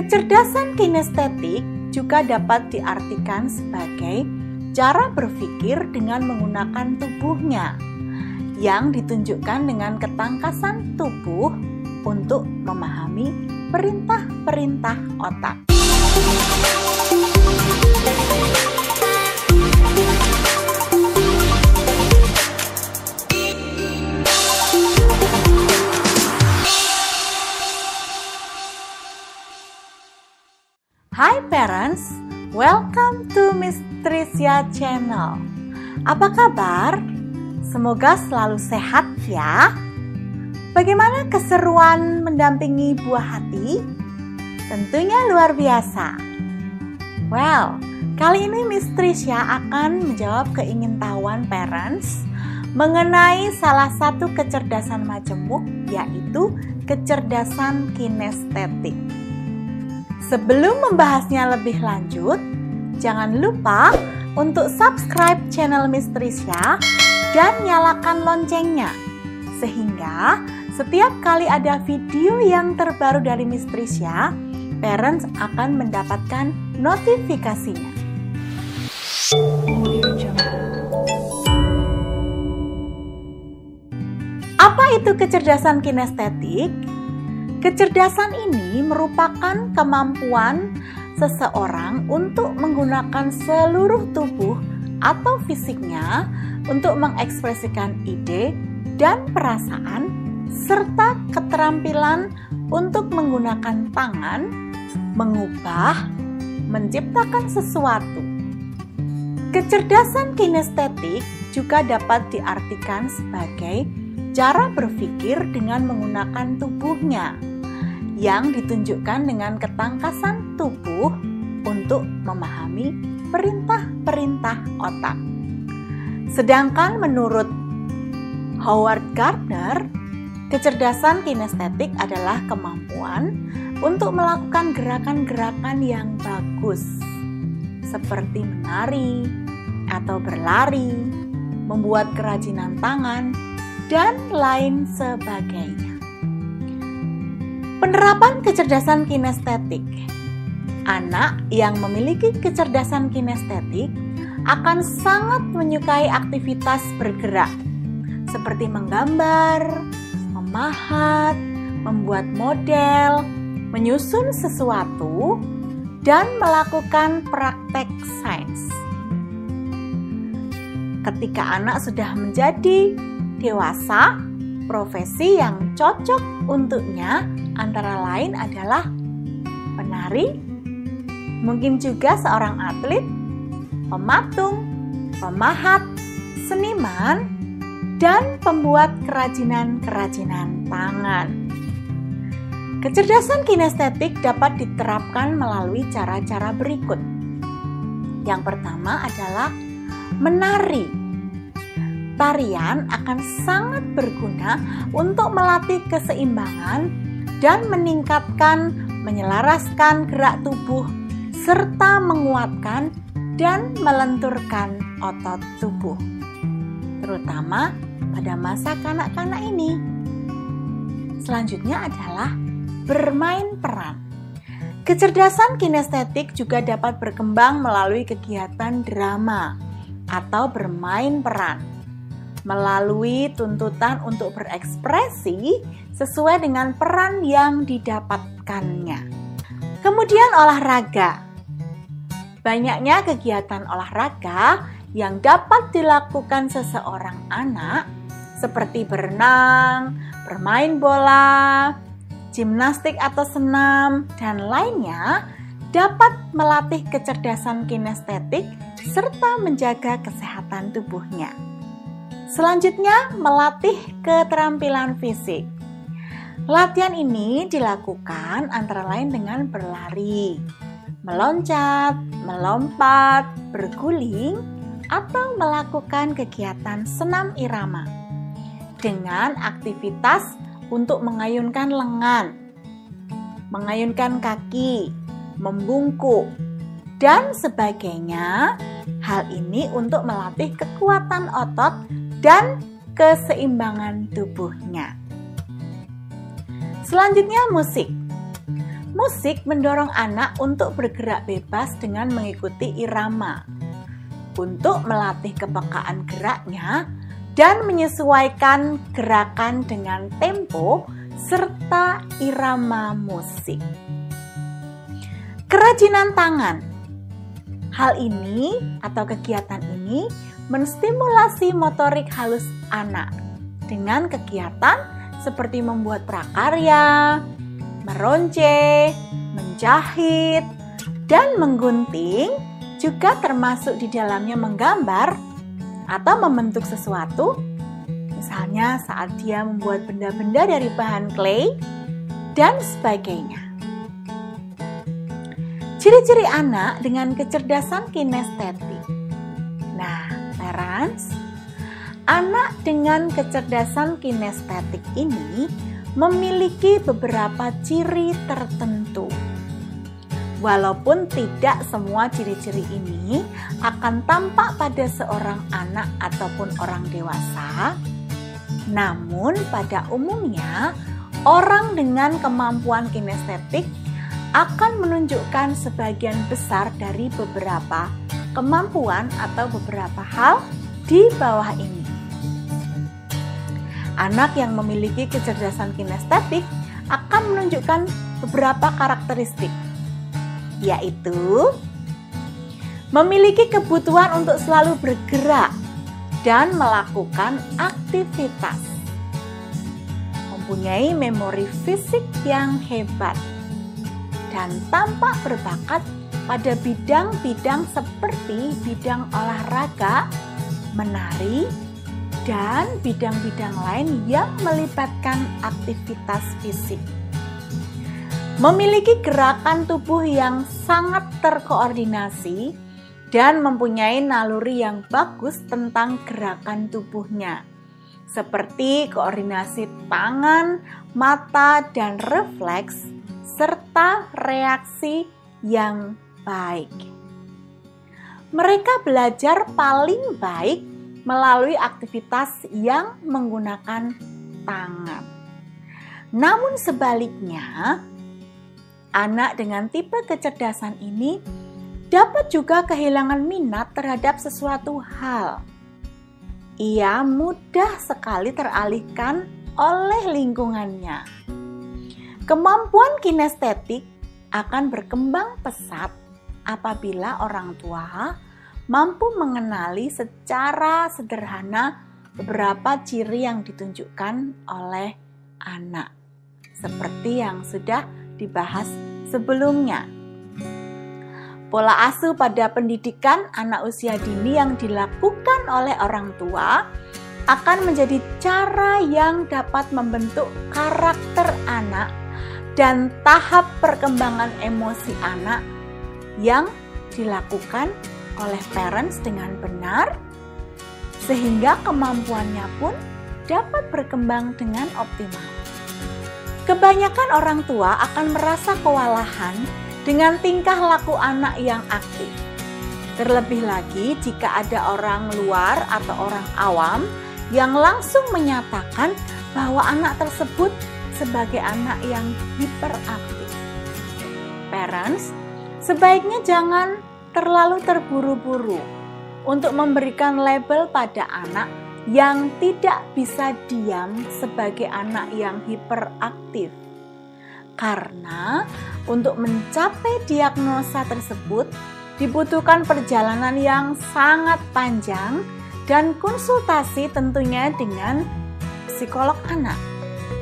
Kecerdasan kinestetik juga dapat diartikan sebagai cara berpikir dengan menggunakan tubuhnya yang ditunjukkan dengan ketangkasan tubuh untuk memahami perintah-perintah otak. Tricia Channel. Apa kabar? Semoga selalu sehat ya. Bagaimana keseruan mendampingi buah hati? Tentunya luar biasa. Well, kali ini Miss Tricia akan menjawab keingintahuan parents mengenai salah satu kecerdasan majemuk yaitu kecerdasan kinestetik. Sebelum membahasnya lebih lanjut, jangan lupa untuk subscribe channel Mistrisya dan nyalakan loncengnya sehingga setiap kali ada video yang terbaru dari Mistrisya, parents akan mendapatkan notifikasinya. Apa itu kecerdasan kinestetik? Kecerdasan ini merupakan kemampuan seseorang untuk menggunakan seluruh tubuh atau fisiknya untuk mengekspresikan ide dan perasaan serta keterampilan untuk menggunakan tangan, mengubah, menciptakan sesuatu. Kecerdasan kinestetik juga dapat diartikan sebagai cara berpikir dengan menggunakan tubuhnya yang ditunjukkan dengan ketangkasan tubuh untuk memahami perintah-perintah otak. Sedangkan menurut Howard Gardner, kecerdasan kinestetik adalah kemampuan untuk melakukan gerakan-gerakan yang bagus, seperti menari atau berlari, membuat kerajinan tangan, dan lain sebagainya. Penerapan kecerdasan kinestetik. Anak yang memiliki kecerdasan kinestetik akan sangat menyukai aktivitas bergerak seperti menggambar, memahat, membuat model, menyusun sesuatu, dan melakukan praktek sains. Ketika anak sudah menjadi dewasa, profesi yang cocok untuknya antara lain adalah penari, mungkin juga seorang atlet, pematung, pemahat, seniman, dan pembuat kerajinan-kerajinan tangan. Kecerdasan kinestetik dapat diterapkan melalui cara-cara berikut. Yang pertama adalah menari. Tarian akan sangat berguna untuk melatih keseimbangan dan meningkatkan, menyelaraskan gerak tubuh, serta menguatkan dan melenturkan otot tubuh, terutama pada masa kanak-kanak ini. Selanjutnya adalah bermain peran. Kecerdasan kinestetik juga dapat berkembang melalui kegiatan drama atau bermain peran melalui tuntutan untuk berekspresi sesuai dengan peran yang didapatkannya. Kemudian olahraga. Banyaknya kegiatan olahraga yang dapat dilakukan seseorang anak seperti berenang, bermain bola, gimnastik atau senam, dan lainnya dapat melatih kecerdasan kinestetik serta menjaga kesehatan tubuhnya. Selanjutnya, melatih keterampilan fisik. Latihan ini dilakukan antara lain dengan berlari, meloncat, melompat, berguling, atau melakukan kegiatan senam irama dengan aktivitas untuk mengayunkan lengan, mengayunkan kaki, membungkuk, dan sebagainya. Hal ini untuk melatih kekuatan otot dan keseimbangan tubuhnya. Selanjutnya musik. Musik mendorong anak untuk bergerak bebas dengan mengikuti irama, untuk melatih kepekaan geraknya dan menyesuaikan gerakan dengan tempo serta irama musik. Kerajinan tangan. Hal ini atau kegiatan ini menstimulasi motorik halus anak dengan kegiatan seperti membuat prakarya, meronce, menjahit, dan menggunting juga termasuk di dalamnya menggambar atau membentuk sesuatu. Misalnya saat dia membuat benda-benda dari bahan clay dan sebagainya. Ciri-ciri anak dengan kecerdasan kinestetik. Nah, parents, anak dengan kecerdasan kinestetik ini memiliki beberapa ciri tertentu. Walaupun tidak semua ciri-ciri ini akan tampak pada seorang anak ataupun orang dewasa, namun pada umumnya orang dengan kemampuan kinestetik akan menunjukkan sebagian besar dari beberapa kemampuan atau beberapa hal di bawah ini. Anak yang memiliki kecerdasan kinestetik akan menunjukkan beberapa karakteristik, yaitu memiliki kebutuhan untuk selalu bergerak dan melakukan aktivitas, mempunyai memori fisik yang hebat, dan tampak berbakat pada bidang-bidang seperti bidang olahraga, menari, dan bidang-bidang lain yang melibatkan aktivitas fisik. Memiliki gerakan tubuh yang sangat terkoordinasi dan mempunyai naluri yang bagus tentang gerakan tubuhnya, seperti koordinasi tangan, mata, dan refleks, serta reaksi yang baik. Mereka belajar paling baik melalui aktivitas yang menggunakan tangan. Namun sebaliknya, anak dengan tipe kecerdasan ini dapat juga kehilangan minat terhadap sesuatu hal. Ia mudah sekali teralihkan oleh lingkungannya. Kemampuan kinestetik akan berkembang pesat apabila orang tua mampu mengenali secara sederhana beberapa ciri yang ditunjukkan oleh anak, seperti yang sudah dibahas sebelumnya. Pola asuh pada pendidikan anak usia dini yang dilakukan oleh orang tua akan menjadi cara yang dapat membentuk karakter anak dan tahap perkembangan emosi anak yang dilakukan oleh parents dengan benar, sehingga kemampuannya pun dapat berkembang dengan optimal. Kebanyakan orang tua akan merasa kewalahan dengan tingkah laku anak yang aktif. Terlebih lagi jika ada orang luar atau orang awam yang langsung menyatakan bahwa anak tersebut sebagai anak yang hiperaktif. Parents, sebaiknya jangan terlalu terburu-buru untuk memberikan label pada anak yang tidak bisa diam sebagai anak yang hiperaktif. Karena untuk mencapai diagnosa tersebut dibutuhkan perjalanan yang sangat panjang dan konsultasi tentunya dengan psikolog anak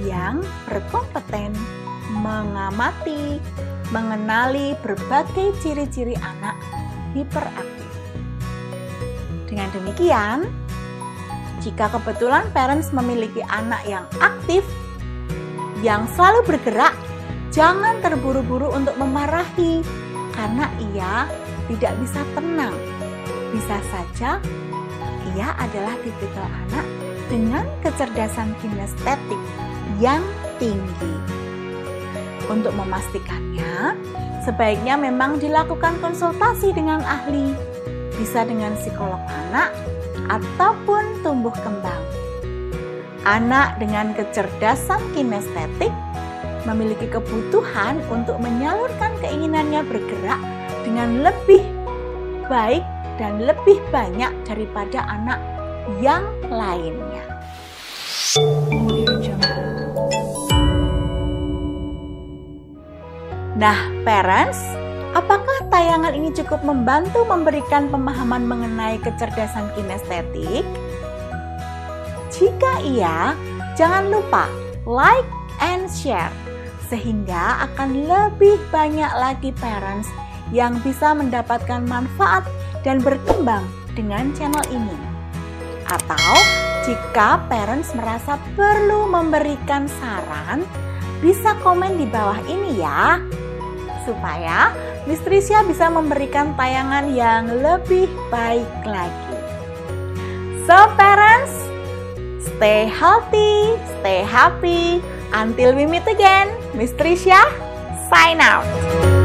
yang berkompeten mengamati, mengenali berbagai ciri-ciri anak hiperaktif. Dengan demikian, jika kebetulan parents memiliki anak yang aktif, yang selalu bergerak, jangan terburu-buru untuk memarahi karena ia tidak bisa tenang. Bisa saja ia adalah tipikal anak dengan kecerdasan kinestetik yang tinggi. Untuk memastikannya, sebaiknya memang dilakukan konsultasi dengan ahli, bisa dengan psikolog anak ataupun tumbuh kembang. Anak dengan kecerdasan kinestetik memiliki kebutuhan untuk menyalurkan keinginannya bergerak dengan lebih baik dan lebih banyak daripada anak yang lainnya. Nah, parents, apakah tayangan ini cukup membantu memberikan pemahaman mengenai kecerdasan kinestetik? Jika iya, jangan lupa like and share sehingga akan lebih banyak lagi parents yang bisa mendapatkan manfaat dan berkembang dengan channel ini. Atau jika parents merasa perlu memberikan saran, bisa komen di bawah ini ya supaya Miss Trisha bisa memberikan tayangan yang lebih baik lagi. So parents, stay healthy, stay happy. Until we meet again, Miss Trisha, sign out.